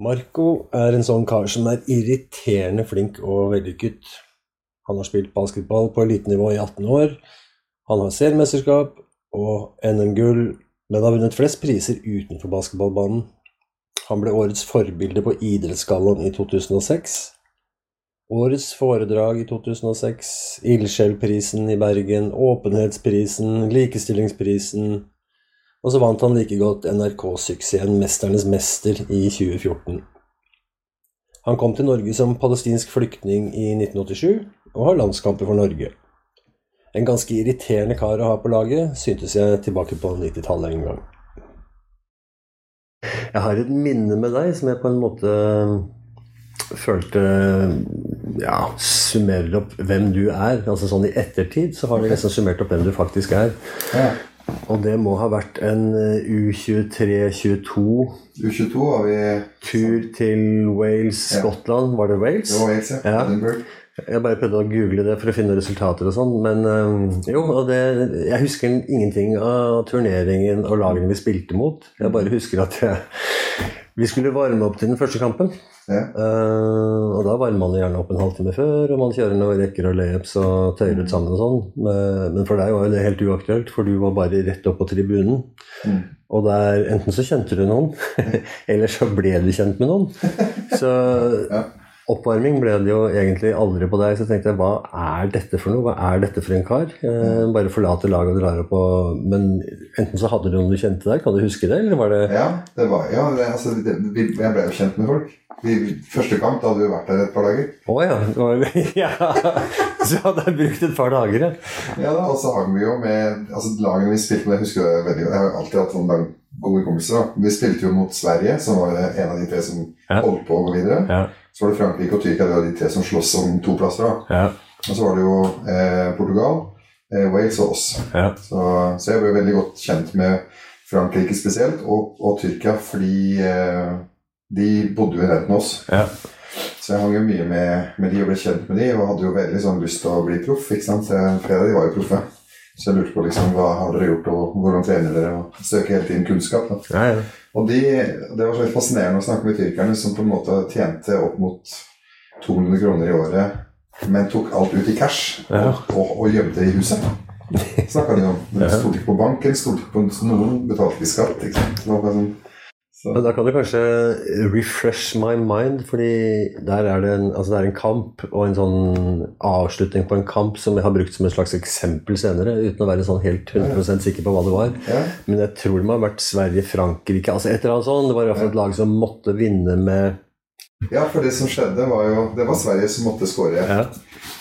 Marco er en sånn kar som er irriterende flink og vellykket. Han har spilt basketball på elitenivå i 18 år. Han har seriemesterskap og NM-gull, men har vunnet flest priser utenfor basketballbanen. Han ble årets forbilde på Idrettsgallaen i 2006. Årets foredrag i 2006, Ildsjelprisen i Bergen, Åpenhetsprisen, Likestillingsprisen, og så vant han like godt NRK-suksessen 'Mesternes mester' i 2014. Han kom til Norge som palestinsk flyktning i 1987 og har landskamper for Norge. En ganske irriterende kar å ha på laget, syntes jeg tilbake på 90-tallet en gang. Jeg har et minne med deg som jeg på en måte følte ja, summerer opp hvem du er. Altså sånn I ettertid så har vi liksom summert opp hvem du faktisk er. Ja. Og det må ha vært en U23-22 U22 var vi tur til Wales, Ja. Skottland. Var det Wales? Det var Wales, ja. Ja. Jeg bare prøvde å google det for å finne resultater og sånn. Men øhm, jo, og det, jeg husker ingenting av turneringen og lagene vi spilte mot. Jeg bare husker at jeg, vi skulle varme opp til den første kampen. Ja. Uh, og da varmer man gjerne opp en halvtime før, og man kjører noen rekker og layups og tøyer ut sammen og sånn. Men, men for deg var jo det helt uaktuelt, for du var bare rett opp på tribunen. Mm. Og der, enten så kjente du noen, eller så ble du kjent med noen. Så Ja. Oppvarming ble det jo egentlig aldri på deg. Så tenkte jeg, hva er dette for noe? Hva er dette for en kar? Eh, bare forlater laget og drar opp og Men enten så hadde du noen du kjente der, kan du huske det? Eller var det Ja, det var, ja det, altså, det, vi, jeg ble jo kjent med folk. I første kamp, da hadde vi vært der et par dager. Å ja. ja. Så hadde jeg brukt et par dager, ja. Ja da, Og så hang vi jo med altså Lagene vi spilte med, jeg husker det veldig godt. Jeg har alltid hatt lang- gode kompiser. Vi spilte jo mot Sverige, som var en av de tre som Ja. holdt på å gå videre. Ja. Så var det Frankrike og Tyrkia, det var de tre som sloss om to plasser. da. Ja. Og så var det jo eh, Portugal, eh, Wales og oss. Ja. Så, så jeg ble veldig godt kjent med Frankrike spesielt, og, og Tyrkia, fordi eh, de bodde jo i nærheten av oss. Ja. Så jeg hang jo mye med, med de og ble kjent med de, og hadde jo veldig sånn lyst til å bli proff. ikke sant? Så Flere av de var jo proffe. Så jeg lurte på liksom, hva har dere gjort, og hvordan trener dere? Og søker hele tiden kunnskap. da. Ja, ja. Og de, det var så litt fascinerende å snakke med tyrkerne, som på en måte tjente opp mot 200 kroner i året, men tok alt ut i cash Ja. og, og, og gjemte det i huset. Snakka de om. De stolte ikke på banken, stolte ikke på noen, betalte ikke skatt. ikke sant? Det var bare sånn, så, Men da kan du kanskje refresh my mind, fordi der er det en, altså det er en kamp og en sånn avslutning på en kamp som jeg har brukt som et slags eksempel senere, uten å være sånn helt 100% sikker på hva det var. ja. Men jeg tror det må ha vært Sverige-Frankrike, altså et eller annet sånt. Det var i hvert fall et lag som måtte vinne med ja, for det som skjedde, var jo Det var Sverige som måtte skåre. Ja,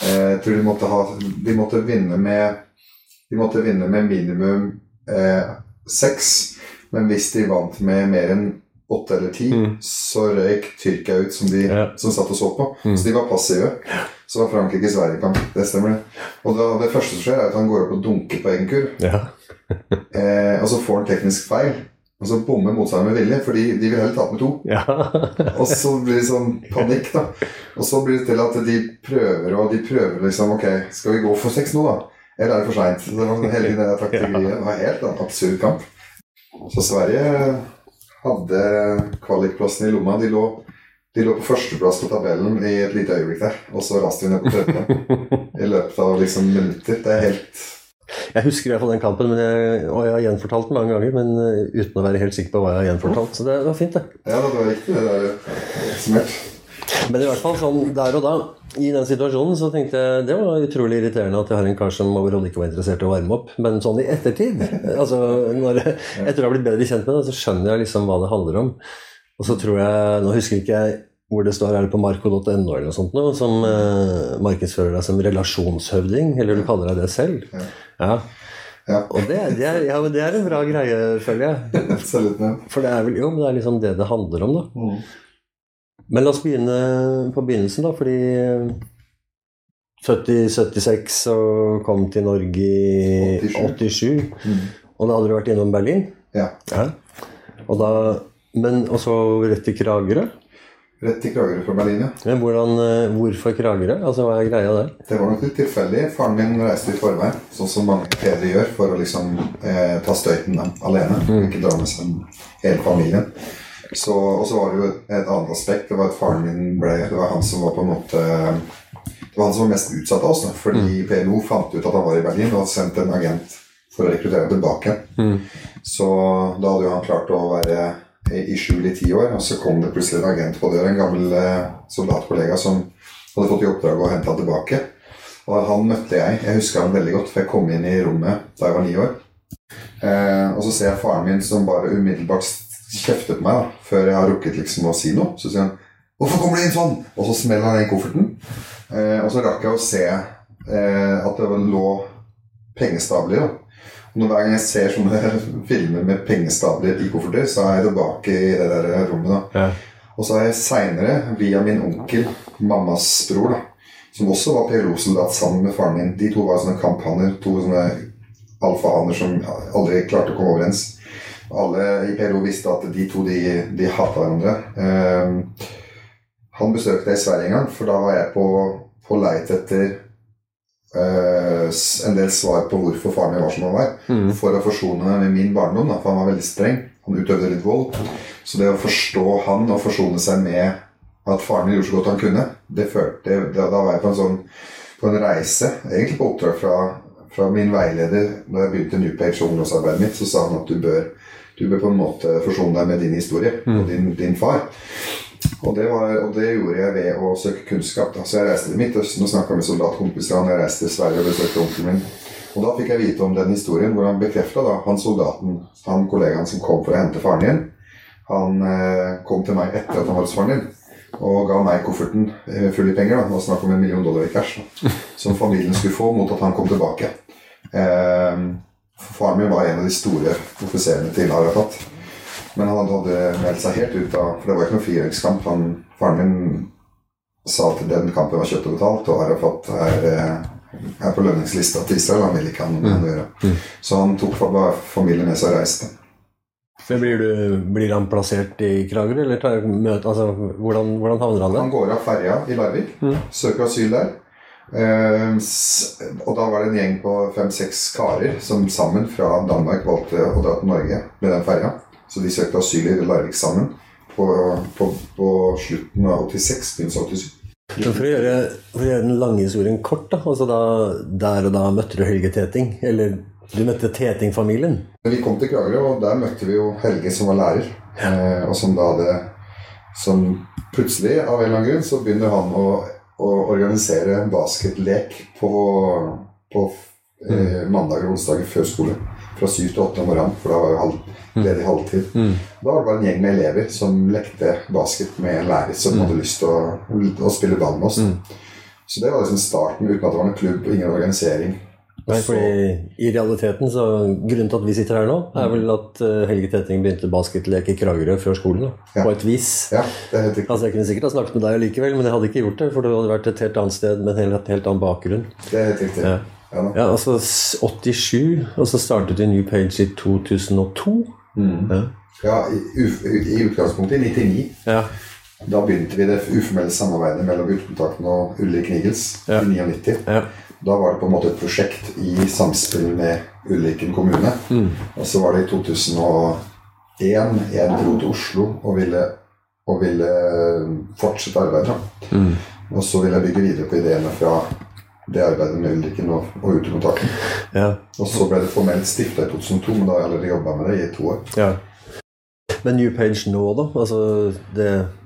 Eh, Jeg tror de måtte, ha, de måtte vinne med De måtte vinne med minimum eh, seks. Men hvis de vant med mer enn åtte eller ti, Mm. så røyk Tyrkia ut, som de Ja. som satt og så på. Mm. Så de var passive. Så var Frankrike-Sverige-kamp. Det stemmer. det. Og da, det første som skjer, er at han går opp og dunker på egen kurv. ja. Eh, og så får han teknisk feil. Og så bommer motstanderen med vilje, fordi de vil heller tape med to. ja. Og så blir det sånn panikk, da. Og så blir det til at de prøver, og de prøver liksom Ok, skal vi gå for seks nå, da? Eller er det for seint? Det var sånn hele tiden den taktikken. Det var helt en absurd kamp. Så Sverige hadde kvalikplassen i lomma. De lå, de lå på førsteplass på tabellen i et lite øyeblikk der. Og så raste de ned på tredje i løpet av liksom minutter. Det er helt Jeg husker i hvert fall den kampen, men jeg, og jeg har gjenfortalt den mange ganger, men eh, uten å være helt sikker på hva jeg har gjenfortalt. Så det var fint, det. Ja, det var riktig. Det der oppsummert. Men i hvert fall sånn der og da, i den situasjonen, så tenkte jeg det var utrolig irriterende at jeg har en kar som overhodet ikke var interessert i å varme opp. Men sånn i ettertid, altså når, etter å ha blitt bedre kjent med det, så skjønner jeg liksom hva det handler om. Og så tror jeg, nå husker ikke jeg hvor det står, er det på marco.no eller noe sånt noe, som eh, markedsfører deg som relasjonshøvding, eller du kaller deg det selv. Ja. Ja. Ja. Og det, det, er, ja, det er en bra greie, føler jeg. Absolutt. Ja. For det er vel, jo, men det er liksom det det handler om, da. Mm. Men la oss begynne på begynnelsen, da, fordi 70-76 og kom til Norge i 87. Mm. Og da hadde du vært innom Berlin. Ja. Og da, men og så rett til Kragerø. Rett til Kragerø fra Berlin, ja. Men hvordan, eh, hvorfor Kragerø? Altså, Hva er greia der? Det var nok litt tilfeldig. Faren min reiste i forveien, sånn som mange fedre gjør, for å liksom eh, ta støyten alene. Mm. Ikke dra med seg hele familien. Så, og så var det jo et annet aspekt. Det var at faren min ble Det var han som var på en måte Det var han som var mest utsatt av oss. Da, fordi PLO fant ut at han var i Berlin og hadde sendt en agent for å rekruttere ham tilbake. Så da hadde jo han klart å være i skjul i ti år, og så kom det plutselig en agent på døra, en gammel eh, soldatkollega som hadde fått i oppdrag å hente han tilbake. Og han møtte jeg. Jeg husker han veldig godt, for jeg kom inn i rommet da jeg var ni år. Eh, og så ser jeg faren min som bare umiddelbart kjefter på meg da, før jeg har rukket liksom å si noe. Så sier han 'Hvorfor kommer du inn sånn?' Og så smeller han inn kofferten. Eh, og så rakk jeg å se eh, at det lå pengestabler. da. Og hver gang jeg ser sånne filmer med pengestabler i kofferter, så er jeg tilbake i det der rommet. da. Ja. Og så har jeg seinere, via min onkel, mammas bror, da, som også var PLO-soldat sammen med faren min De to var sånne kamphaner. To sånne alfahaner som aldri klarte å komme overens. Alle i PLO visste at de to de, de hata hverandre. Ehm, han besøkte jeg i Sverige en gang, for da var jeg på, på leit etter eh, en del svar på hvorfor faren min var som han var. Mm. For å forsone meg med min barndom, da, for han var veldig streng. Han utøvde litt vold. Så det å forstå han og forsone seg med at faren min gjorde så godt han kunne, det førte da, da var jeg på en sånn på en reise, egentlig på oppdrag fra, fra min veileder da jeg begynte New Page og ungdomsarbeidet mitt, så sa han at du bør, du bør på en måte forsone deg med din historie og din, din far. Og det, var, og det gjorde jeg ved å søke kunnskap. Da. Så jeg reiste til Midtøsten og snakka med soldatkompiser. Han jeg reiste til Sverige og besøkte onkelen min. Og da fikk jeg vite om den historien hvor han bekrefta han soldaten, han kollegaen som kom for å hente faren din. Han eh, kom til meg etter at han var hos faren din og ga meg kofferten eh, full i penger. da, snakk om en million dollar i cash. Da, som familien skulle få mot at han kom tilbake. Eh, faren min var en av de store offiserene til Arafat. Men han hadde meldt seg helt ut av For det var ikke noen frigjøringskamp. Faren min sa at den kampen var kjøpt og betalt, og Arafat er, eh, er på lønningslista til Israel. Han ville ikke ha noe med han å gjøre. Så han tok familien med seg og reiste. Blir, du, blir han plassert i Kragerø, eller tar, møte, altså, hvordan, hvordan havner han der? Han går av ferja i Larvik, søker asyl der. S- og da var det en gjeng på fem-seks karer som sammen fra Danmark valgte å dra til Norge med den ferja. Så de søkte asyl i Larvik sammen på, på, på slutten av 86, begynnelsen av 87. For å, gjøre, for å gjøre den lange historien kort, da, altså da, der og da møtte du Helge Teting. Eller du møtte Teting-familien. Vi kom til Kragerø, og der møtte vi jo Helge som var lærer. Eh, og som da hadde Som plutselig, av en eller annen grunn, så begynner han å, å organisere basketlek på, på eh, mandager og onsdager før skole. Fra syv til åtte om morgenen, for da var jo halv, ledig halvtid. Da var det bare en gjeng med elever som lekte basket med en lærer som hadde lyst til å, å spille ball med oss. Så det var liksom starten, uten at det var noen klubb og ingen organisering. Nei, fordi I realiteten så Grunnen til at vi sitter her nå, er vel at eh, Helge Tetting begynte basketlek i Kragerø før skolen. Ja. På et vis. Ja, det. Altså Jeg kunne sikkert ha snakket med deg likevel, men jeg hadde ikke gjort det. For du hadde vært et helt annet sted med en helt, helt annen bakgrunn. Det er helt riktig. Ja. Ja. Ja, altså 87, og så startet du New Page i 2002. Ja. Ja, i, i, i utgangspunktet i 99. Ja. Da begynte vi det uformelle samarbeidet mellom Utkontakten og Ulrik Nigels Ja. i 99. Ja. Da var det på en måte et prosjekt i samspill med Ulriken kommune. Og så var det i 2001 jeg dro til Oslo og ville, og ville fortsette arbeidet. Og så ville jeg bygge videre på ideene fra det arbeidet med Ulriken og, og Utekontakten. Ja. Og så ble det formelt stifta i 2002, men da har jeg allerede jobba med det i to år. ja. Men New Page nå, da? Altså det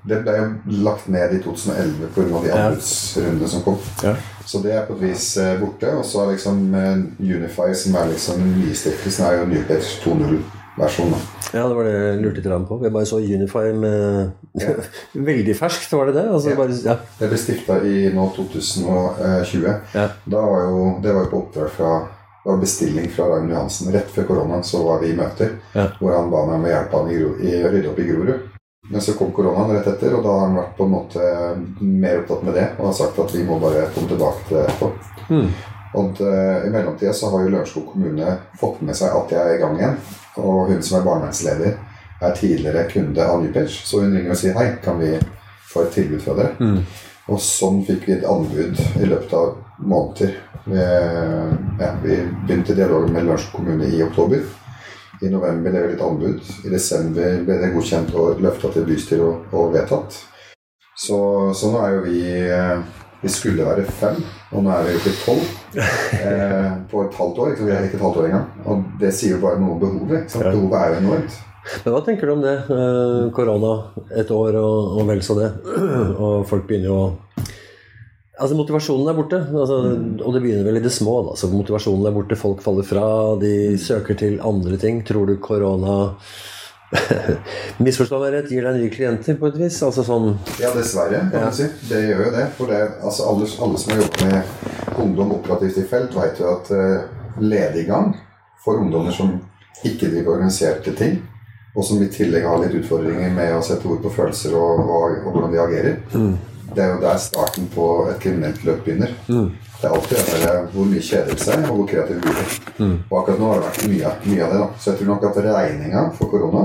Det ble jo lagt ned i 2011 pga. de Ja. anbudsrundene som kom. Ja. Så det er på et vis eh, borte. Og så er liksom eh, Unify, som er liksom nystiftelsen, er jo New 2.0-versjonen. Ja, det var det jeg lurte litt på. Jeg bare så Unify med Veldig ferskt, var det det? Altså, Ja. bare, ja. Det ble stifta i nå 2020. Ja. Da var jo, det var jo på oppdrag fra det var bestilling fra Ragnhild Johansen. Rett før koronaen så var vi i møter Ja. hvor han ba meg om å hjelpe han i, i rydde opp i Grorud. Men så kom koronaen rett etter, og da har han vært på en måte mer opptatt med det og har sagt at vi må bare komme tilbake til det etterpå. Mm. Og eh, I mellomtida så har jo Lørenskog kommune fått med seg at jeg er i gang igjen. Og hun som er barnevernsleder, er tidligere kunde av Newpage. så hun ringer og sier hei, kan vi få et tilbud fra dere? Mm. Og sånn fikk vi et anbud i løpet av måneder. Vi, ja, vi begynte dialogen med Lørenskog kommune i oktober. I november ble det et anbud. I desember ble det godkjent og løfta til bystyret og, og vedtatt. Så, så nå er jo vi eh, Vi skulle være fem, og nå er vi oppe i tolv eh, på et halvt år. Ikke? Vi er ikke et halvt år engang. Og det sier jo bare noe om behovet. Ikke. Behovet er jo enormt. Men hva tenker du om det? Eh, Korona, et år og, og vel så det. Og folk begynner jo å Altså Motivasjonen er borte. Altså, og det begynner vel i det små. Da. Så motivasjonen er borte, folk faller fra, de søker til andre ting. Tror du korona Misforstå meg rett, gir deg nye klienter på et vis? Altså sånn Ja, dessverre, kan Ja. du si. Det gjør jo det. For det, altså alle, alle som har jobbet med ungdom operativt i felt, vet jo at uh, lediggang for ungdommer som ikke driver organiserte ting, og som i tillegg har litt utfordringer med å sette ord på følelser og, og, og hvordan de agerer, det er jo der starten på et kriminelt løp begynner. Det er alltid det der hvor mye kjedelse og hvor kreativ blir Mm. Og akkurat nå har det vært mye, mye av det. da. Så jeg tror nok at regninga for korona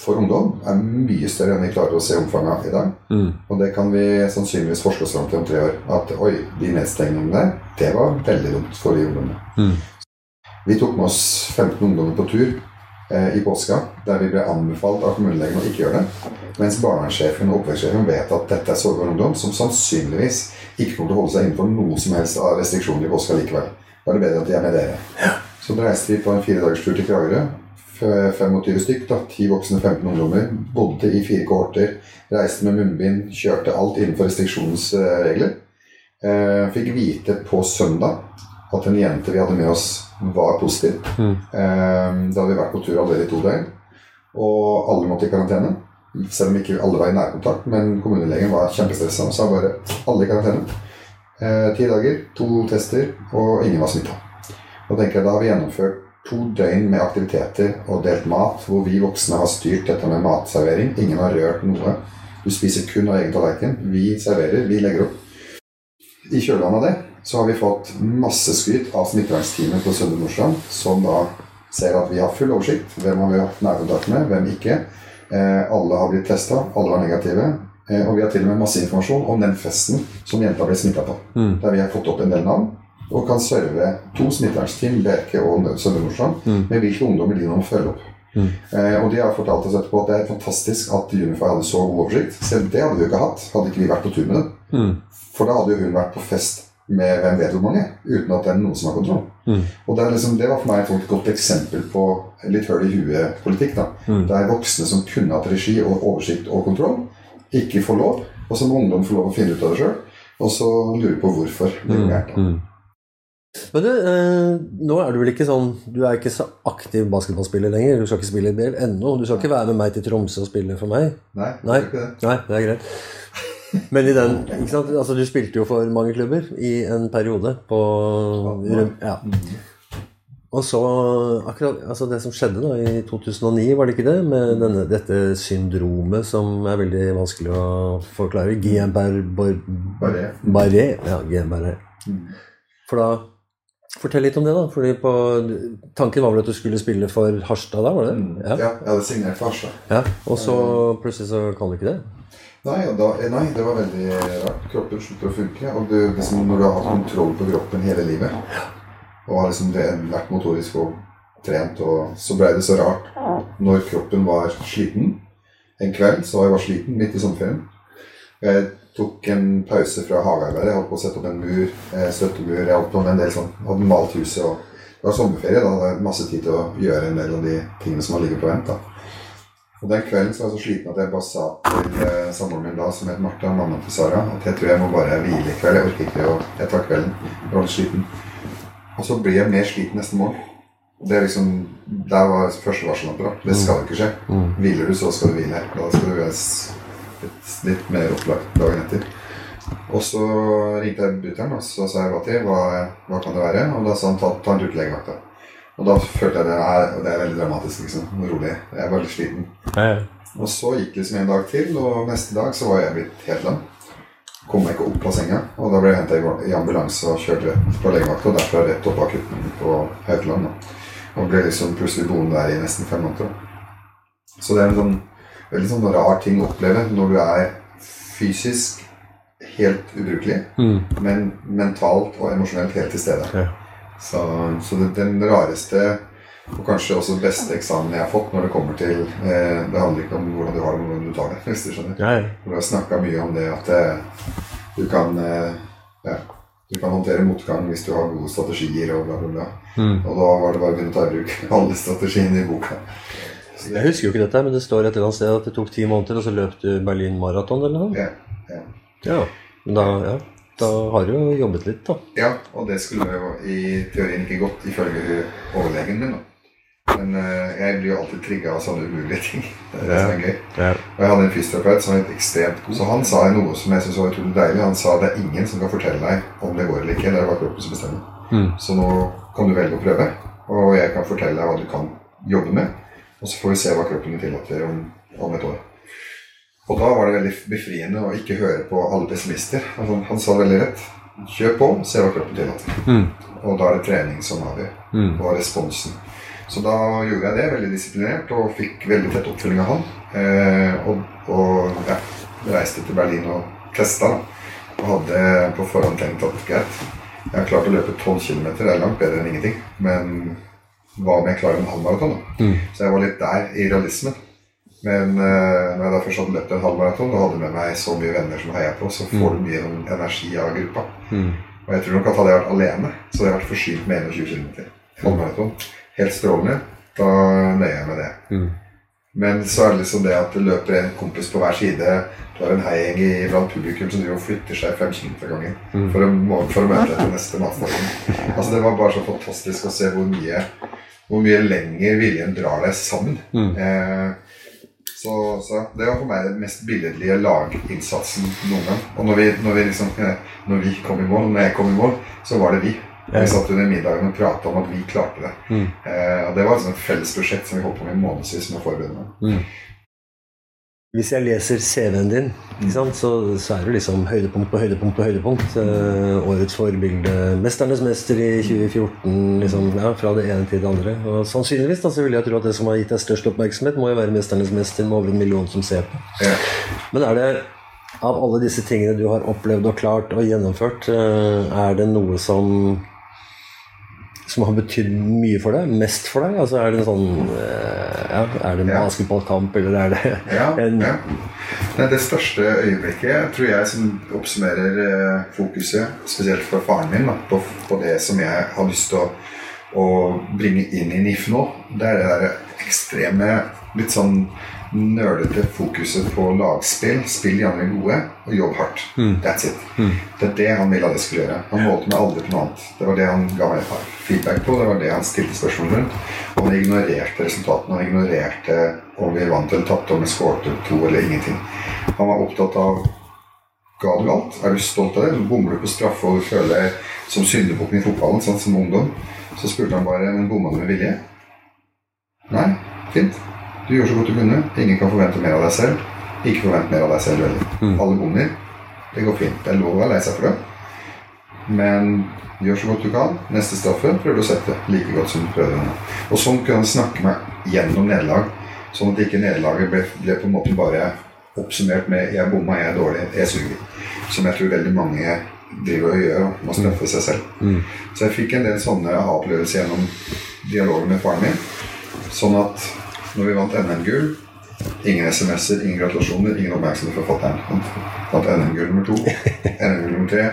for ungdom er mye større enn vi klarer å se omfanget av i dag. mm. Og det kan vi sannsynligvis oss fram til om tre år. At oi, de nedstengningene der, det var veldig dumt for de ungdommene. Mm. Vi tok med oss 15 ungdommer på tur i påska, der vi ble anbefalt av kommunelegen å ikke gjøre det. Mens barnevernssjefen og oppvekstsjefen vet at dette er sårbar ungdom som sannsynligvis ikke kommer til å holde seg innenfor noe som helst av restriksjoner i påska likevel. Da er det bedre at de er med dere. Så reiste vi på en firedagerstur dagers til Kragerø. 25 stykk, da, 10 voksne, 15 ungdommer. Bodde i fire kohorter. Reiste med munnbind. Kjørte alt innenfor restriksjonens eh, regler. Eh, fikk vite på søndag at en jente vi hadde med oss, var positiv. Mm. Eh, da hadde vi vært på tur allerede i to døgn. Og alle måtte i karantene. Selv om ikke alle var i nærkontakt. Men kommunelegen var kjempestressa og sa bare alle i karantene. Eh, Ti dager, to tester, og ingen var smitta. Da tenker jeg da har vi gjennomført to døgn med aktiviteter og delt mat, hvor vi voksne har styrt dette med matservering. Ingen har rørt noe. Du spiser kun av egen tallerken. Vi serverer, vi legger opp. I kjølvannet av det så har vi fått masse skryt av smittevernsteamet på Søndre Nordstrand, som da ser at vi har full oversikt. Hvem har vi hatt nærkontakt med, hvem ikke. Eh, alle har blitt testa, alle var negative. Eh, og vi har til og med masse informasjon om den festen som jenta ble smitta på. Mm. Der vi har fått opp en del navn og kan serve to smittevernsteam, Bjerke og Søndre Nordstrand, Mm. med hvilke ungdommer de nå følger følge opp. Mm. Eh, og de har fortalt oss etterpå at det er fantastisk at Unify hadde så god oversikt. Selv det hadde vi jo ikke hatt, hadde ikke vi vært på tur med dem. Mm. For da hadde jo hun vært på fest med hvem vet hvor mange, uten at det er noen som har kontroll. Mm. Og det, liksom, det var for meg et godt eksempel på litt høl i huet-politikk. Mm. Der voksne som kunne hatt regi og oversikt og kontroll, ikke får lov. Og så må ungdom få lov å finne ut av det sjøl. Og så lure på hvorfor det går gærent. da. Mm. Men du, eh, nå er du vel ikke sånn Du er ikke så aktiv basketballspiller lenger. Du skal ikke spille i BL ennå. Du skal ikke være med meg til Tromsø og spille for meg. Nei, Nei. det. Nei, det er greit. Men i den, ikke sant? Altså, du spilte jo for mange klubber i en periode på ja. Og så akkurat altså det som skjedde da i 2009, var det ikke det? Med denne, dette syndromet som er veldig vanskelig å forklare. Guillain-Barré. Ja, Guillain-Barré. For da Fortell litt om det, da. Fordi på, tanken var vel at du skulle spille for Harstad da, var det? Mm. Ja, Ja. jeg hadde signert for Harstad. ja. Og så plutselig så kan du ikke det? Nei, da, eh, nei, det var veldig rart. Kroppen slutter å funke. Og du, liksom, når du har hatt kontroll på kroppen hele livet, og har liksom vært motorisk og trent, og så ble det så rart når kroppen var sliten. En kveld så jeg var sliten midt i sommerferien. Jeg tok en pause fra hagearbeidet. Jeg holdt på å sette opp en mur, eh, støttemur. Jeg holdt på med en del sånn, hadde malt huset. og Det var sommerferie. Da hadde jeg masse tid til å gjøre en del av de tingene som har ligget på vent. da. Og Den kvelden så var jeg så sliten at jeg bare sa til eh, samboeren min da, som het Martha, mamma til Sara, at jeg tror jeg må bare hvile i kveld. Jeg orker ikke, å jeg tar kvelden. Jeg var litt sliten. Og så blir jeg mer sliten neste morgen. Det er liksom, Der var første varsellampe. da. Det skal jo ikke skje. Mm. Hviler du, så skal du hvile. Da skal du være litt, litt mer opplagt dagen etter. Og så ringte jeg brutter'n og så sa jeg hva til. Hva, hva kan det være? Og da sa han ta, ta en tur til legevakta. Og da følte jeg det her, og det er veldig dramatisk. liksom, Rolig. Jeg var litt sliten. Og så gikk det som en dag til, og neste dag så var jeg blitt helt lam. Kom meg ikke opp av senga, og da ble jeg henta i ambulanse og kjørt rett på legevakta. Og derfra rett opp akutten på Haukeland. Og ble liksom plutselig boende der i nesten fem måneder. Så det er en sånn veldig sånn rar ting å oppleve når du er fysisk helt ubrukelig, Mm. men mentalt og emosjonelt helt til stede. Ja. Så, så det, den rareste Og kanskje også beste eksamen jeg har fått når det kommer til eh, Det handler ikke om hvordan du har det, men hvordan du tar det. hvis du skjønner. Nei. Du har snakka mye om det at eh, du kan eh, ja, du kan håndtere motgang hvis du har gode strategier og bla, bla, bla. Mm. Og da var det bare å begynne å ta i bruk alle strategiene i boka. Så Jeg husker jo ikke dette, men det står et eller annet sted at det tok ti måneder, og så løp du Berlin Marathon eller noe? Ja, ja. Ja. Da, ja. Da har du jo jobbet litt, da. ja, og det skulle jo i teorien ikke gått ifølge overlegen min. da. Men uh, jeg blir jo alltid trigga av sånne umulige ting. Det er det som er gøy. Ja. Og jeg hadde en fysioterapeut som var ekstremt god. Så han sa noe som jeg syntes var utrolig deilig. Han sa det er ingen som kan fortelle deg om det går eller ikke. Det er bare kroppen som bestemmer. Mm. Så nå kan du velge å prøve, og jeg kan fortelle deg hva du kan jobbe med. Og så får vi se hva kroppen tillater om, om et år. Og da var det veldig befriende å ikke høre på alle pessimister. Altså, han sa veldig rett. Kjør på, se hva kroppen tillater. Mm. Og da er det trening som avgjør. Mm. Og responsen. Så da gjorde jeg det, veldig disiplinert, og fikk veldig tett oppfølging av han. Eh, og, og ja, reiste til Berlin og testa. Og hadde på forhånd tenkt at greit, jeg har klart å løpe 12 km, det er langt bedre enn ingenting. Men hva om jeg klarer en halvmaraton? da? Mm. Så jeg var litt der i realismen. Men uh, når jeg da først hadde løpt en halvmaraton og hadde med meg så mye venner som heia på, så får du mye sånn energi av gruppa. Mm. Og jeg tror nok at hadde jeg vært alene, så hadde jeg vært forsynt med 21 km. Halvmaraton. Helt strålende. Da nøyer jeg med det. Mm. Men så er det liksom det at det løper en kompis på hver side. Du har en heigjeng blant publikum som driver og flytter seg fem av gangen Mm. for, å, for å møte deg til neste matstasjon. Altså Det var bare så fantastisk å se hvor mye, hvor mye lenger viljen drar deg sammen. Mm. Eh, så, så det var for meg den mest billedlige laginnsatsen noen gang. Og når vi, når vi liksom eh, Når vi kom i mål, når jeg kom i mål, så var det vi. Ja. Vi satt under middagen og prata om at vi klarte det. Mm. Eh, og det var liksom et felles prosjekt som vi holdt på med i månedsvis med å forberede meg. Mm. Hvis jeg leser CV-en din, sant, så, så er det liksom høydepunkt på høydepunkt på høydepunkt. Eh, årets forbilde, 'Mesternes mester' i 2014, liksom, ja, fra det ene til det andre. Og sannsynligvis da, så vil jeg tro at det som har gitt deg størst oppmerksomhet, må jo være 'Mesternes mester' med over en million som ser på. Ja. Men er det, av alle disse tingene du har opplevd og klart og gjennomført, eh, er det noe som som har betydd mye for deg? Mest for deg? Altså Er det en sånn eh, ja, Er det en Ja. basketballkamp, eller er det Ja, en ja. Nei, det største øyeblikket tror jeg som oppsummerer eh, fokuset, spesielt for faren min, da, på, på det som jeg har lyst til å, å bringe inn i NIF nå, det er det der ekstreme, litt sånn nerdete fokuset på lagspill. Spill gjerne gode, og jobb hardt. That's it. Det er det han ville at jeg skulle gjøre. Han målte meg aldri på noe annet. Det var det han ga meg feedback på, det var det han stilte spørsmål rundt. Og han ignorerte resultatene. Han ignorerte om vi vant eller tapte, om vi skåret to eller ingenting. Han var opptatt av Ga du alt? Er du stolt av det? Bommer du på straffe og føler deg som syndebukken i fotballen sånn som ungdom? Så spurte han bare men bomma du med vilje. Nei, fint. Du gjør så godt du kunne. Ingen kan forvente mer av deg selv. Ikke forvent mer av deg selv heller. Alle bommer. Det går fint. Det er lov å være lei seg for det. Men gjør så godt du kan. Neste straffe prøver du å sette like godt som du prøvde nå. Og sånn kunne han snakke meg gjennom nederlag, sånn at ikke nederlaget ble, ble på en måte bare oppsummert med 'jeg bomma, jeg er dårlig, jeg suger'. Som jeg tror veldig mange driver og gjør, Man må straffe seg selv. Så jeg fikk en del sånne aha-opplevelser gjennom dialogen med faren min. Sånn at når vi vant NM-gull Ingen SMS-er, ingen gratulasjoner, ingen oppmerksomhet fra fatter'n. Han Vant NM-gull nummer to, NM-gull nummer tre.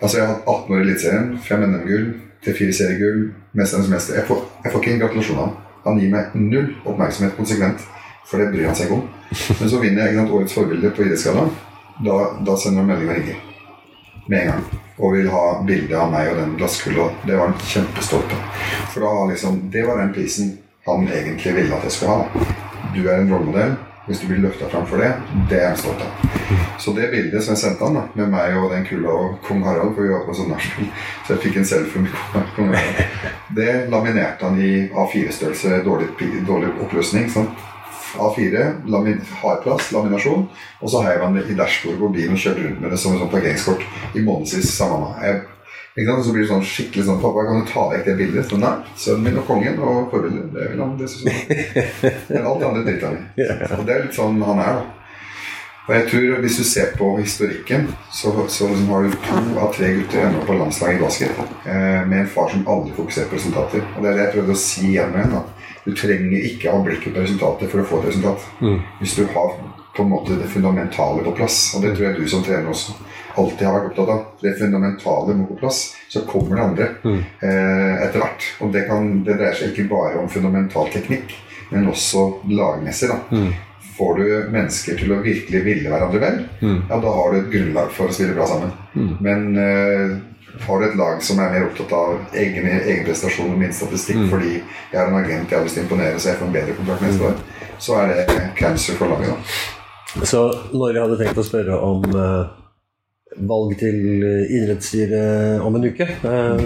Altså Jeg har hatt 18 år i Eliteserien, fem NM-gull, til fire seriegull, Mesternes mester. Jeg får, jeg får ikke en gratulasjon av han. Han gir meg null oppmerksomhet konsekvent, for det bryr han seg ikke om. Men så vinner jeg sant, årets forbilde på idrettsgallaen. Da, da sender han melding og ringer med en gang. Og vil ha bilde av meg og den glasskula. Det var han kjempestolt av. For da liksom, det var den prisen han egentlig ville at jeg skulle ha. Du er en rollemodell. Hvis du blir løfta fram for det, det er jeg stolt av. Så det bildet som jeg sendte han da, med meg og den kula og kong Harald, for vi var på sånn så jeg fikk en selfie med kong Harald, det laminerte han i A4-størrelse, dårlig, dårlig oppløsning. sånn A4, lamin, hardplass, laminasjon, og så heiv han det i dashbordet på bilen kjørte rundt med det som et sånn parkeringskort i månedsvis sammen med. Og så blir det sånn skikkelig sånn Pappa, kan du ta vekk det bildet? sånn nei, sønnen min og kongen og forbildet, det vil han. Han. Men alt det andre driter han i. Og det er litt sånn han er, da. Og jeg tror Hvis du ser på historikken, så, så liksom har du to av tre gutter ennå på landslaget i basket. Eh, med en far som aldri fokuserer på resultater. Og det er det jeg prøvde å si igjen med henne. Du trenger ikke ha blikket på resultatet for å få et resultat. Hvis du har på en måte det fundamentale på plass. Og det tror jeg du som trener også alltid har vært opptatt av. Det fundamentale må på plass. Så kommer det andre eh, etter hvert. Og det, kan, det dreier seg ikke bare om fundamental teknikk, men også lagmessig. da. Får du mennesker til å virkelig ville hverandre vel, ja, da har du et grunnlag for å spille bra sammen. Men eh, har du et lag som er mer opptatt av egen, egen prestasjon og min statistikk fordi jeg er en agent jeg har lyst til å imponere så jeg får en bedre kontrakt neste år, så er det cancer for laget. da. Så når jeg hadde tenkt å spørre om eh, valg til eh, idrettsstyret om en uke, eh,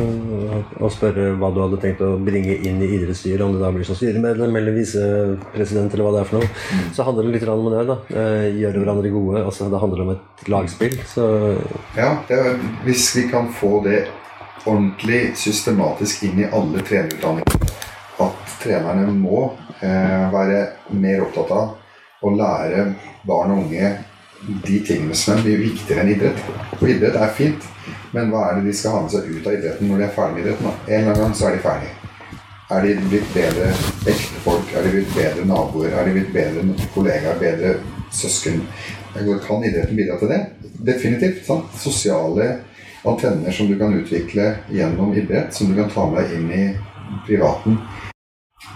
og spørre hva du hadde tenkt å bringe inn i idrettsstyret, om det da blir som styremedlem eller visepresident eller hva det er for noe, så handler det litt om det. da. Eh, Gjøre hverandre gode. altså Det handler om et lagspill. Så Ja, det er, hvis vi kan få det ordentlig systematisk inn i alle trenerutdanninger, at trenerne må eh, være mer opptatt av å lære barn og unge de tingene som er mye viktigere enn idrett. For idrett er fint, men hva er det de skal ha med seg ut av idretten når de er ferdig med idretten? En eller annen gang så er de ferdige. Er de blitt bedre ektefolk? Er de blitt bedre naboer? Er de blitt bedre kollegaer? Bedre søsken? Kan idretten bidra til det? Definitivt. sant? Sosiale antenner som du kan utvikle gjennom idrett, som du kan ta med deg inn i privaten.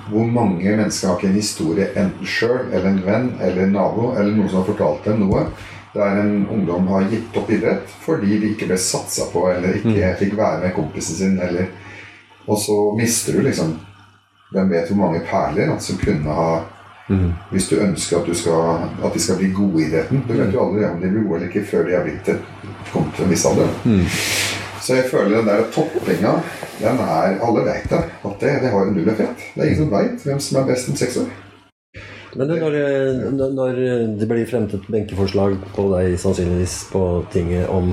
Hvor mange mennesker har ikke en historie enten sjøl eller en venn eller en nabo eller noen som har fortalt dem noe der en ungdom har gitt opp idrett fordi de ikke ble satsa på eller ikke fikk være med kompisen sin. Eller, og så mister du liksom Hvem vet hvor mange perler da, som kunne ha Hvis du ønsker at, du skal, at de skal bli gode i idretten. Du vet jo aldri om de blir gode eller ikke før de har blitt kommet til en viss alder. Så jeg føler den der toppinga, den er Alle vet det. At det, det har en null effekt. Det er ingen som veit hvem som er best om seks år. Men du, når, når- det blir fremmet et benkeforslag på deg sannsynligvis på tinget om,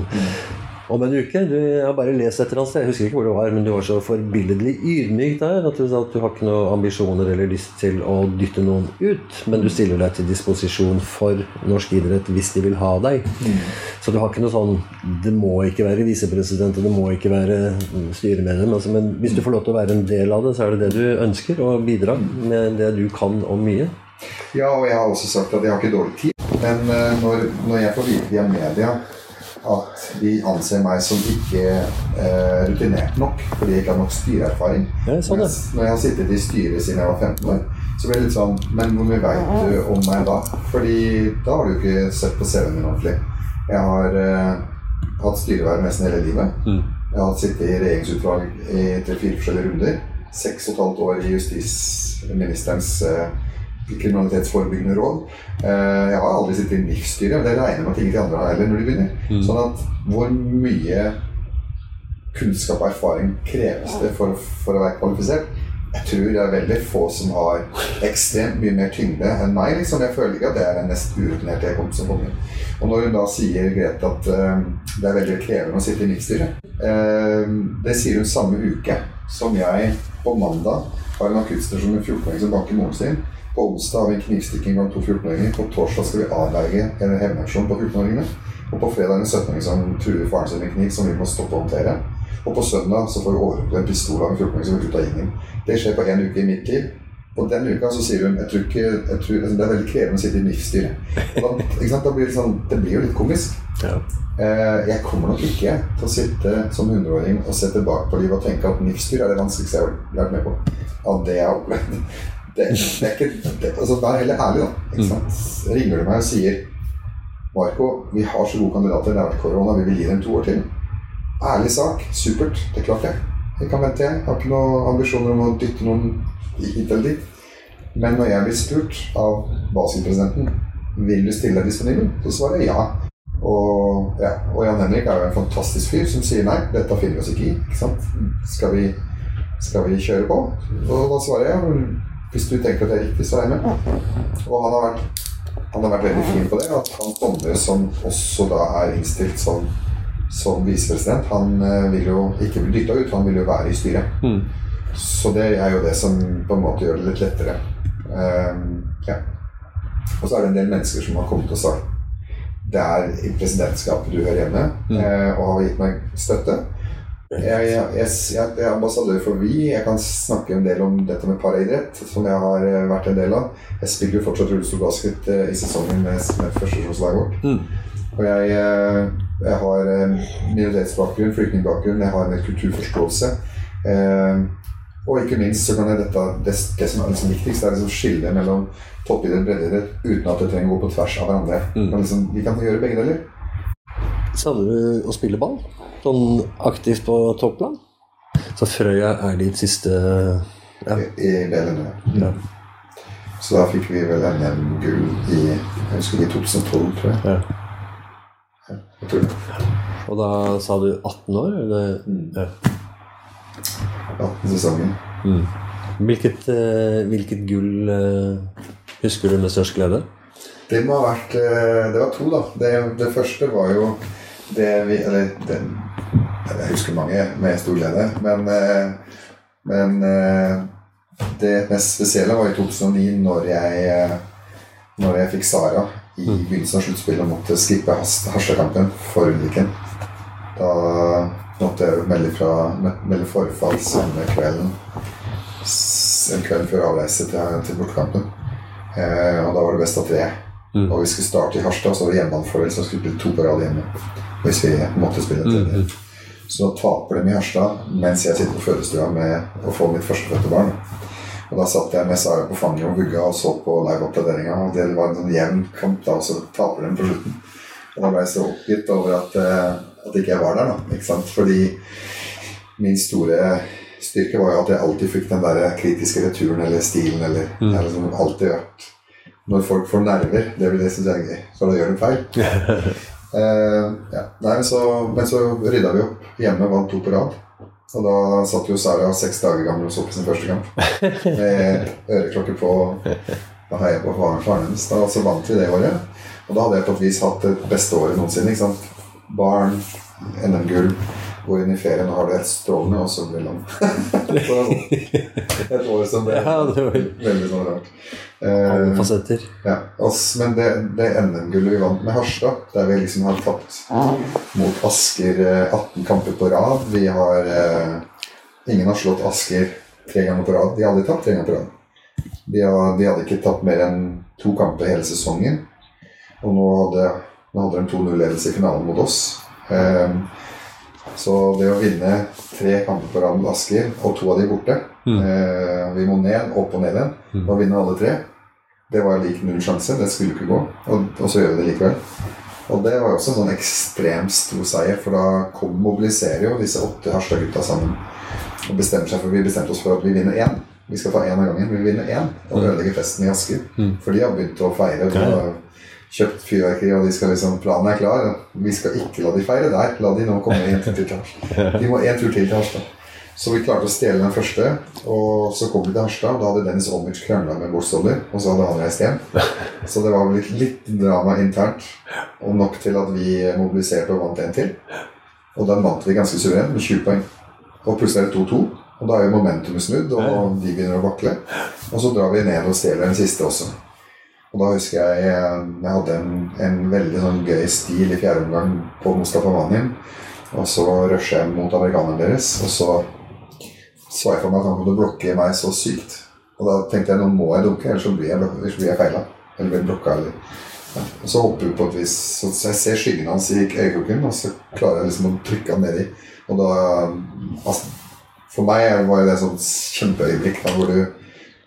om en uke du, Jeg har bare lest et eller annet sted, jeg husker ikke hvor det var, men du var så forbilledlig ydmyk der at du sa at du har ikke noen ambisjoner eller lyst til å dytte noen ut, men du stiller deg til disposisjon for norsk idrett hvis de vil ha deg. Så du har ikke noe sånn Det må ikke være visepresident, og det må ikke være styremedlem. Altså, men hvis du får lov til å være en del av det, så er det det du ønsker, å bidra med det du kan om mye. Ja, og jeg har også sagt at jeg har ikke dårlig tid. Men eh, når, når jeg får vite via media at de anser meg som ikke eh, rutinert nok fordi jeg ikke har nok styreerfaring sånn det. Mens Når jeg har sittet i styret siden jeg var 15 år, så blir det litt sånn Men hvor mye veit du om meg da? Fordi da har du ikke sett på CV-en min ordentlig. Jeg har eh, hatt styreverv nesten hele livet. Jeg har sittet i regjeringsutvalg i tre-fire forskjellige runder. Seks og et halvt år i justisministerens eh, kriminalitetsforebyggende råd. Eh, jeg har aldri sittet i NIF-styret, og det regner med at ingen de andre har heller når de begynner. Sånn at hvor mye kunnskap og erfaring kreves det for, for å være kvalifisert? Jeg tror det er veldig få som har ekstremt mye mer tyngde enn meg. liksom. Jeg føler ikke at det er den mest urutinerte jeg kom som kommer. Og når hun da sier Grete at uh, det er veldig krevende å sitte i NIF-styret uh, Det sier hun samme uke som jeg på mandag har en akuttstasjon med 14-åring som banker moren sin. På onsdag har vi knivstikking blant to 14-åringer. På torsdag skal vi avverge en hevnaksjon på 14-åringene. Og på fredag en 17-åring som truer faren sin med kniv, som vi må stoppe og håndtere. Og på søndag så får vi overhodet en pistol av en 14-åring som vil ut av gjengen. Det skjer på én uke i mitt liv. Og den uka så sier hun jeg tror ikke, jeg tror, altså, det er veldig krevende å sitte i NIF-styret. Da, da blir det, sånn, det blir jo litt komisk. Ja. Eh, jeg kommer nok ikke til å sitte som 100-åring og se tilbake på livet og tenke at NIF-styret er det vanskeligste jeg har vært med på. Av det jeg har opplevd. Det, det er ikke, det, altså, Vær heller ærlig, da. Sant? Ringer du meg og sier Marco, vi har så gode kandidater, det har vært korona, vi vil gi dem to år til. Ærlig sak. Supert. Det er klart det. Jeg kan vente, jeg. Jeg har ikke noen ambisjoner om å dytte noen hit eller dit. Men når jeg blir spurt av basketpresidenten vil du stille deg disponibel, så svarer jeg ja. Og, ja. og Jan Henrik er jo en fantastisk fyr som sier nei, dette finner vi oss ikke i. Ikke? Skal vi, skal vi kjøre på? Og da svarer jeg hvis du tenker at det er riktig, så er jeg med. Og han har vært, han har vært veldig fin på det. At han Sondre, som også da er innstilt som, som visepresident, han eh, vil jo ikke bli dytta ut, han vil jo være i styret. Så det er jo det som på en måte gjør det litt lettere. Um, ja. Og så er det en del mennesker som har kommet og sagt det er i presidentskapet du hører hjemme, Mm. eh, og har gitt meg støtte. Jeg, jeg, jeg, jeg er ambassadør for VI. Jeg kan snakke en del om dette med paraidrett, som jeg har eh, vært en del av. Jeg spiller jo fortsatt rullestolbasket eh, i sesongen med, med førstesjonslaget vårt. Mm. Og jeg, eh, jeg har minoritetsbakgrunn, flyktningbakgrunn, jeg har en kulturforståelse. Eh, og ikke minst så kan jeg dette Det, det som er liksom viktigst, er liksom skille mellom toppidrett og breddeidrett uten at det trenger å gå på tvers av hverandre. Mm. Men liksom, vi kan gjøre begge deler. Savner du å spille ball? Sånn aktivt på topplan? Så Frøya er ditt siste ja. i, i. Ja. Så da fikk vi vel NM-gull i jeg husker i 2012, tror jeg. ja. jeg tror det. Og da sa du 18 år? Eller? Mm. Ja. 18 sesonger. Mm. Hvilket, eh, hvilket gull eh, husker du med størst glede? Det må ha vært eh, Det var to, da. Det, det første var jo det vi Eller det, jeg husker mange med stor glede, men, eh, men eh, det mest spesielle var i 2009, når jeg, eh, når jeg fikk Sara i begynnelsen av sluttspillet og måtte skippe Has- Harstad-kampen for Ulriken. Da måtte jeg melde, fra, melde forfall samme kvelden. En kveld før avreise til, til bortekampen. Eh, og da var det best av tre. Mm. Og vi skulle starte i Harstad, så var det hjemmebanefordel, så skulle vi spille to på rad hjemme. Hvis vi måtte spille til det. Mm. Så da taper de i Harstad mens jeg sitter på fødestua med å få mitt førstefødte barn. Og da satt jeg med Sara på fanget og vugga og så på liveoppdateringa. Og det var en sånn jevn kamp, da, og så taper de på slutten. Og da ble jeg så oppgitt over at, eh, at ikke jeg var der, da. Ikke sant? Fordi min store styrke var jo at jeg alltid fikk den der kritiske returen eller stilen eller Mm. Det har liksom alltid vært Når folk får nerver, det vil jeg synes er gøy, Så da gjør de feil. Eh, ja. Nei, så, men så rydda vi opp hjemme, vant to på rad. Og da satt jo Sara seks dager gammel og så på sin første kamp. Med øreklokke på og heia på faren faren hennes. Da så vant vi det året. Og da hadde jeg på et vis hatt det beste året noensinne. ikke sant? Barn, NM-gull, går inn i ferien og har det strålende, og så blir det land. Et år som ble Ja, det var veldig sånn rart. alle Eh, fasetter. ja, oss, men det, det NM-gullet vi vant med Harstad, der vi liksom har tapt mot Asker eh, 18 kamper på rad Vi har eh, Ingen har slått Asker tre ganger på rad. De har aldri tapt tre ganger på rad. De, har, de hadde ikke tapt mer enn to kamper hele sesongen. Og nå hadde, nå hadde de 2-0-ledelse i finalen mot oss. Eh, så det å vinne tre kamper på rad mot Asker, og to av de borte Mm. eh, Vi må ned, opp og ned igjen. Mm. Og vinne alle tre. Det var lik null sjanse. Det skulle ikke gå. Og, og så gjør vi det likevel. Og det var jo også en sånn ekstremt stor seier, for da kom, mobiliserer jo disse åtte Harstad-gutta sammen. Og bestemmer seg for Vi bestemte oss for at vi vinner én. Vi skal ta én av gangen. Vi vinner én og Mm. ødelegger festen i Asker. Mm. For de har begynt å feire. Har kjøpt fyrverkeri, og de skal liksom, planen er klar. Vi skal ikke la de feire der. La de nå komme en tur til Harstad. De må en tur til til Harstad. Så vi klarte å stjele den første, og så kom vi til Harstad. Da hadde Dennis Olmic krangla med Bård og så hadde han reist hjem. Så det var litt, litt drama internt, og nok til at vi mobiliserte og vant en til. Og den vant vi ganske suverent, med 20 poeng. Og plutselig er det 2-2, og da er jo momentumet snudd, og de begynner å vakle. Og så drar vi ned og stjeler den siste også. Og da husker jeg eh, jeg hadde en, en veldig sånn gøy stil i fjerde omgang på Mustafa Manin. Og så rusher jeg mot amerikaneren deres, og så så jeg for meg at han kunne blokke meg så sykt. Og da tenkte jeg nå må jeg dunke, ellers blir jeg, ellers blir jeg feila. Eller blir blokka. Eller. Ja. Og så hopper vi på et vis, så jeg ser skyggen hans i øyekroken, og så klarer jeg liksom å trykke han nedi. Og da altså, For meg var det et sånt kjempeøyeblikk da, hvor du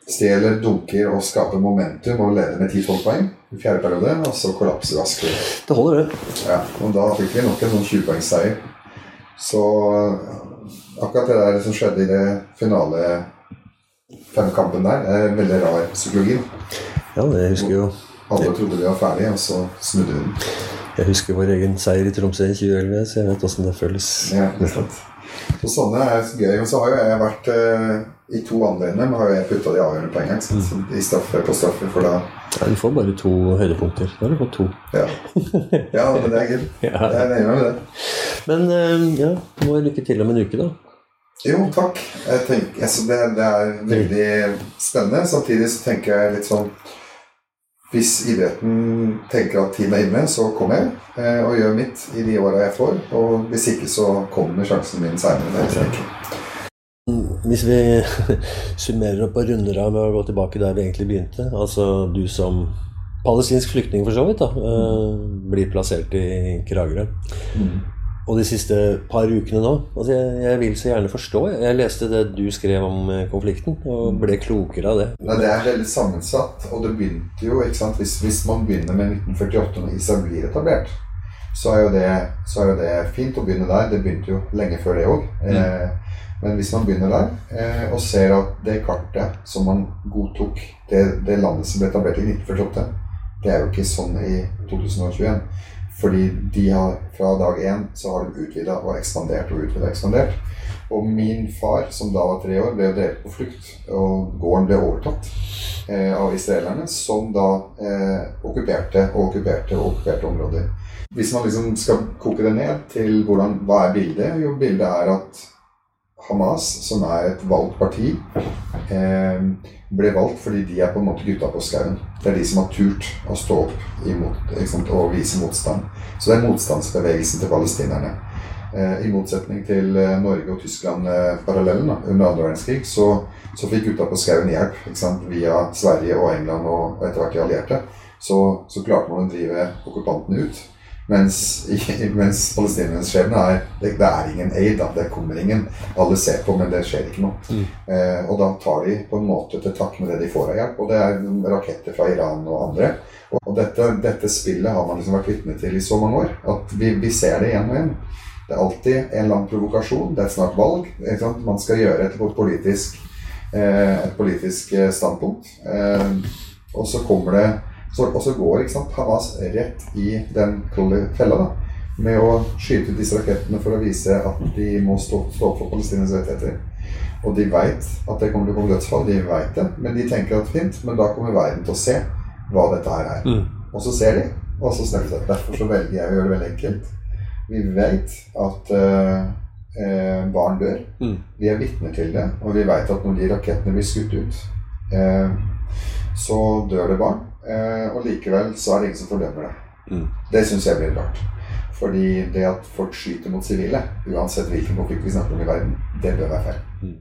stjeler, dunker og skaper momentum og leder med 10-12 poeng i fjerde periode, og så kollapser Asker. Det holder, det. Ja, og da fikk vi nok en sånn 20-poengsseier. Så akkurat det der som skjedde i det finale femkampen der, er veldig rar psykologi. Ja, det jeg husker jo Alle trodde vi var ferdige, og så snudde vi den. Jeg husker vår egen seier i Tromsø i 2011, så jeg vet åssen det føles. Ja, det er sant. Så sånne er gøy. Og så har jo jeg vært eh, i to andre NM har jo jeg putta de avgjørende poengene. I straffe på straffe, for da Ja, du får bare to høydepunkter. Da har du fått to. Ja, ja men det er gøy. Jeg er enig med det. Men eh, ja, må lykke til om en uke, da. Jo, takk. Jeg tenker, altså det, det er veldig spennende. Samtidig så tenker jeg litt sånn hvis idretten tenker at tiden er inne, så kommer jeg eh, og gjør mitt i de åra jeg får. Og hvis ikke, så kommer sjansen min seinere. Hvis vi summerer opp og runder av med å gå tilbake der vi egentlig begynte, altså du som palestinsk flyktning for så vidt, da, eh, blir plassert i Kragerø. Mm. Og de siste par ukene nå altså jeg, jeg vil så gjerne forstå. Jeg leste det du skrev om eh, konflikten, og ble klokere av det. Nei, Det er veldig sammensatt, og det begynte jo ikke sant? Hvis, hvis man begynner med 1948, når ISA blir etablert, så er, jo det, så er jo det fint å begynne der. Det begynte jo lenge før det òg. Eh, men hvis man begynner der eh, og ser at det kartet som man godtok, det, det landet som ble etablert i 1948, det er jo ikke sånn i 2021. Fordi de har, fra dag én så har de utvida og ekspandert og utvida og ekspandert. Og min far, som da var tre år, ble drevet på flukt. Og gården ble overtatt eh, av israelerne, som da eh, okkuperte og okkuperte og okkuperte områder. Hvis man liksom skal koke det ned til hvordan, hva er bildet? Jo, bildet er at Hamas, som er et valgt parti, eh, ble valgt fordi de er på en måte gutta på skauen. Det er de som har turt å stå opp imot, sant, og vise motstand. Så det er motstandsbevegelsen til palestinerne. Eh, I motsetning til eh, Norge og Tyskland-parallellen under andre verdenskrig, så, så fikk gutta på skauen hjelp sant, via Sverige og England og etter hvert de allierte. Så, så klarte man å drive okkupantene ut. Mens, mens palestinernes skjebne er det, det, er ingen aid. Det kommer ingen. Alle ser på, men det skjer ikke noe. Mm. Eh, og da tar de på en måte til takke med det de får av hjelp. Og det er raketter fra Iran og andre. Og, dette, dette, spillet har man liksom vært vitne til i så mange år at vi, vi, ser det igjen og igjen. Det er alltid en eller annen provokasjon. Det er snart valg. Man skal gjøre et politisk, eh, et politisk eh, standpunkt. Eh, og så kommer det og så går sant, Hamas rett i den fella da, med å skyte ut disse rakettene for å vise at de må stå, stå opp for Palestinas rettigheter. Og de veit at det kommer til å komme dødsfall, de veit det, men de tenker at fint, men da kommer verden til å se hva dette her er. Mm. Og så ser de, og så snakker de Derfor så velger jeg å gjøre det veldig enkelt. Vi vet at uh, uh, barn dør. Mm. Vi er vitner til det, og vi vet at når de rakettene blir skutt ut, uh, så dør det barn. Eh, og likevel så er det ingen som fordømmer det. Mm. Det syns jeg blir rart. Fordi det at folk skyter mot sivile, uansett hvilken konflikt vi snakker om i verden, det bør være feil. Mm.